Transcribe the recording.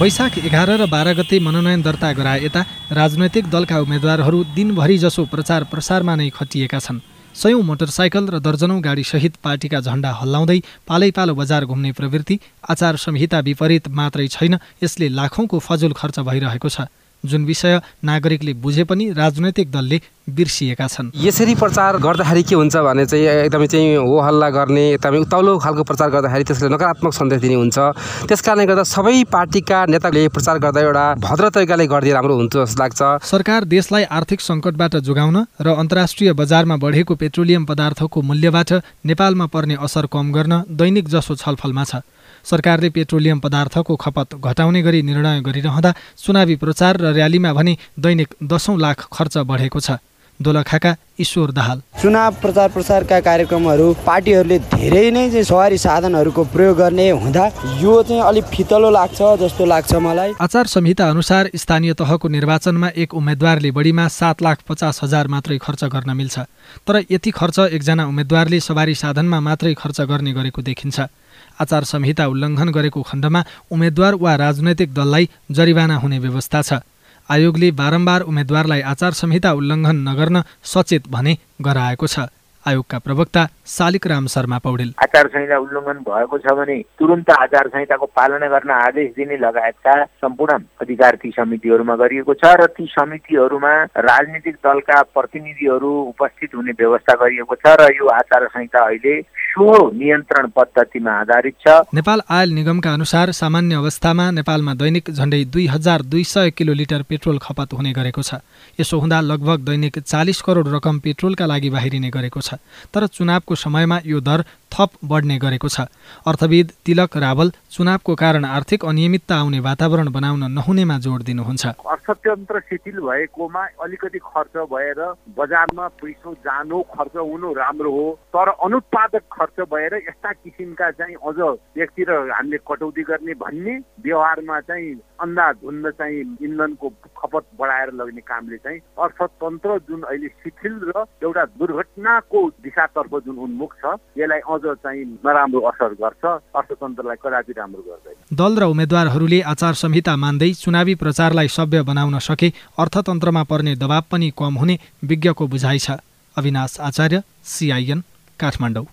वैशाख एघार र बाह्र गते मनोनयन दर्ता गराए यता राजनैतिक दलका उम्मेद्वारहरू दिनभरि जसो प्रचार प्रसारमा नै खटिएका छन्। सयौँ मोटरसाइकल र दर्जनौँ गाडीसहित पार्टीका झण्डा हल्लाउँदै पालैपालो बजार घुम्ने प्रवृत्ति आचार संहिता विपरीत मात्रै छैन यसले लाखौँको फजुल खर्च भइरहेको छ। जुन विषय नागरिकले बुझे पनि राजनैतिक दलले बिर्सिएका छन्। यसरी प्रचार गर्दाखेरि के हुन्छ भने चाहिँ एकदमै चाहिँ हो हल्ला गर्ने एकदमै उत्ताउलो खालको प्रचार गर्दाखेरि त्यसले नकारात्मक सन्देश दिने हुन्छ। त्यस कारणले गर्दा सबै पार्टीका नेताले प्रचार गर्दा एउटा भद्र तरिकाले गरिदिए राम्रो हुन्छ जस्तो लाग्छ। सरकार देशलाई आर्थिक सङ्कटबाट जोगाउन र अन्तर्राष्ट्रिय बजारमा बढेको पेट्रोलियम पदार्थको मूल्यबाट नेपालमा पर्ने असर कम गर्न दैनिक जसो छलफलमा छ। सरकारले पेट्रोलियम पदार्थको खपत घटाउने गरी निर्णय गरिरहँदा चुनावी प्रचार र र्यालीमा भने दैनिक दसौँ लाख खर्च बढेको छ। दोलखाका ईश्वर दाहाल। चुनाव प्रचार प्रसारका कार्यक्रमहरू पार्टीहरूले धेरै नै चाहिँ सवारी साधनहरूको प्रयोग गर्ने हुँदा यो चाहिँ अलिक फितलो लाग्छ जस्तो लाग्छ मलाई। आचार संहिता अनुसार स्थानीय तहको निर्वाचनमा एक उम्मेद्वारले बढीमा सात लाख पचास हजार मात्रै खर्च गर्न मिल्छ तर यति खर्च एकजना उम्मेद्वारले सवारी साधनमा मात्रै खर्च गर्ने गरेको देखिन्छ। आचार संहिता उल्लङ्घन गरेको खण्डमा उम्मेद्वार वा राजनैतिक दललाई जरिवाना हुने व्यवस्था छ। आयोगले बारम्बार उम्मेद्वारलाई आचार संहिता उल्लङ्घन नगर्न सचेत भने गराएको छ। आयोगका प्रवक्ता शालिक राम शर्मा पौडेल। आचार संहिता उल्लङ्घन भएको छ भने तुरन्त आचार संहिताको पालना गर्न आदेश दिने लगायतका सम्पूर्ण अधिकार ती समितिहरूमा गरिएको छ र ती समितिहरूमा राजनीतिक दलका प्रतिनिधिहरू उपस्थित हुने व्यवस्था गरिएको छ र यो आचार संहिता अहिले सो नियन्त्रण पद्धतिमा आधारित छ। नेपाल आयल निगमका अनुसार सामान्य अवस्थामा नेपालमा दैनिक झण्डै दुई हजार दुई सय किलोलिटर पेट्रोल खपत हुने गरेको छ। यसो हुँदा लगभग दैनिक चालिस करोड रकम पेट्रोलका लागि बाहिरिने गरेको छ। तर चुनावको समयमा यो दर थप बढ्ने गरेको छ। अर्थविद तिलक रावल चुनावको कारण आर्थिक अनियमितता आउने वातावरण बनाउन नहुनेमा जोड दिनुहुन्छ। अर्थतन्त्र शिथिल भएकोमा अलिकति खर्च भएर बजारमा पैसो जानु खर्च हुनु राम्रो हो तर अनुत्पादक खर्च भएर यस्ता किसिमका चाहिँ अझ एकतिर हामीले कटौती गर्ने भन्ने व्यवहारमा चाहिँ अन्धाधुन्द चाहिँ इन्धनको खपत बढाएर लग्ने कामले चाहिँ अर्थतन्त्र जुन अहिले शिथिल र एउटा दुर्घटनाको दिशातर्फ जुन उन्मुख छ यसलाई अझ चाहिँ नराम्रो असर गर्छ। अर्थतन्त्रलाई कदापि राम्रो गर्दैन। दल र उम्मेद्वारहरूले आचार संहिता मान्दै चुनावी प्रचारलाई सभ्य बनाउन सके अर्थतन्त्रमा पर्ने दबाव पनि कम हुने विज्ञको बुझाइ छ। अविनाश आचार्य सिआइएन काठमाडौँ।